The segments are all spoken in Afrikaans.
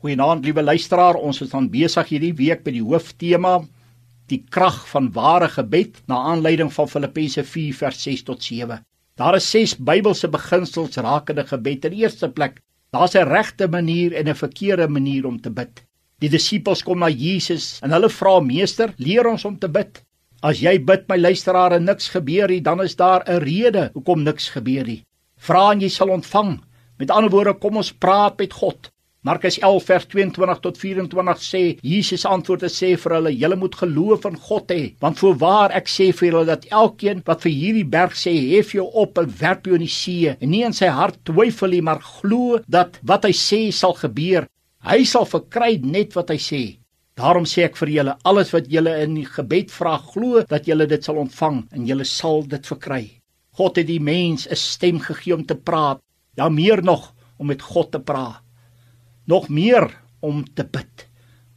Goeienaand liewe luisteraar, ons is dan besig hierdie week met die hooftema die krag van ware gebed na aanleiding van Filippense 4 vers 6 tot 7. Daar is ses Bybelse beginsels rakende gebed. In eerste plek, daar's 'n regte manier en 'n verkeerde manier om te bid. Die disippels kom na Jesus en hulle vra: "Meester, leer ons om te bid." As jy bid, my luisteraar, en niks gebeur nie, dan is daar 'n rede hoekom niks gebeur nie. Vra en jy sal ontvang. Met ander woorde, kom ons praat met God. Markus 11 vers 22 tot 24 sê Jesus antwoord en sê vir hulle julle moet geloof in God hê want voorwaar ek sê vir julle dat elkeen wat vir hierdie berg sê hef jou op en werp jou in die see en nie in sy hart twyfel nie maar glo dat wat hy sê sal gebeur. Hy sal verkry net wat hy sê. Daarom sê ek vir julle alles wat julle in gebed vra glo dat julle dit sal ontvang en julle sal dit verkry. God het die mens 'n stem gegee om te praat ja meer nog om met God te praat nog meer om te bid.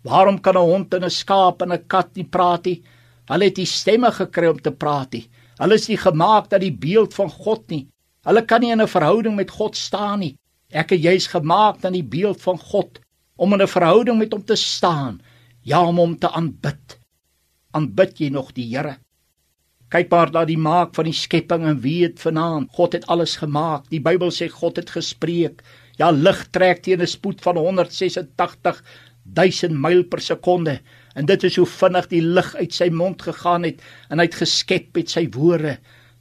Waarom kan 'n hond en 'n skaap en 'n kat nie praat nie? Hulle het nie stemme gekry om te praat nie. Hulle is nie gemaak dat die beeld van God nie. Hulle kan nie in 'n verhouding met God staan nie. Ek het juis gemaak aan die beeld van God om in 'n verhouding met hom te staan, ja om hom te aanbid. Aanbid jy nog die Here? Kyk maar na die maak van die skepping en weet vanaand, God het alles gemaak. Die Bybel sê God het gespreek. Ja, lig trek teen 'n spoed van 186 000 myl per sekonde en dit is hoe vinnig die lig uit sy mond gegaan het en hy het geskep met sy woorde.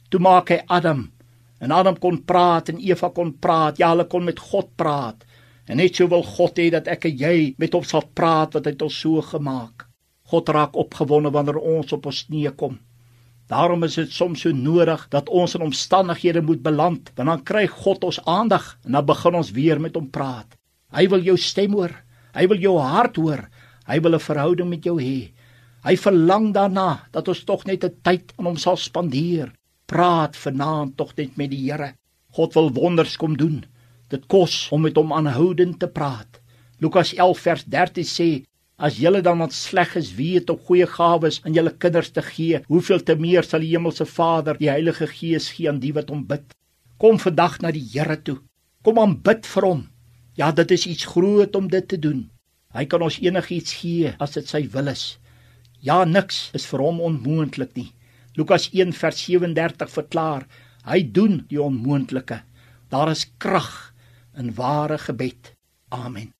Toe maak hy Adam en Adam kon praat en Eva kon praat. Ja, hulle kon met God praat. En net so wil God hê dat ek en jy met hom sal praat wat hy tot so gemaak. God raak opgewonde wanneer ons op ons knieë kom. Daarom is dit soms so nodig dat ons in omstandighede moet beland, want dan kry God ons aandag en dan begin ons weer met hom praat. Hy wil jou stem hoor. Hy wil jou hart hoor. Hy wil 'n verhouding met jou hê. Hy verlang daarna dat ons tog net 'n tyd aan hom sal spandeer. Praat vanaand tog net met die Here. God wil wonders kom doen. Dit kos om met hom aanhoudend te praat. Lukas 11 vers 13 sê As julle dan wat sleg is weet om goeie gawes aan julle kinders te gee, hoeveel te meer sal die hemelse Vader die Heilige Gees gee aan die wat hom bid. Kom vandag na die Here toe. Kom aanbid vir hom. Ja, dit is iets groot om dit te doen. Hy kan ons enigiets gee as dit sy wil is. Ja, niks is vir hom onmoontlik nie. Lukas 1 vers 37 verklaar: Hy doen die onmoontlike. Daar is krag in ware gebed. Amen.